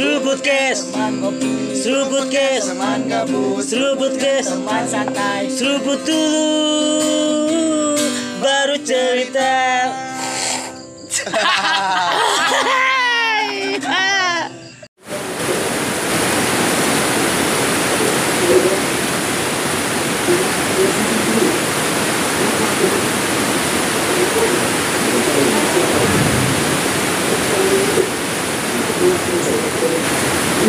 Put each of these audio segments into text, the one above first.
Seruput kes Seruput kes Seruput kes Seruput dulu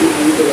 Gracias.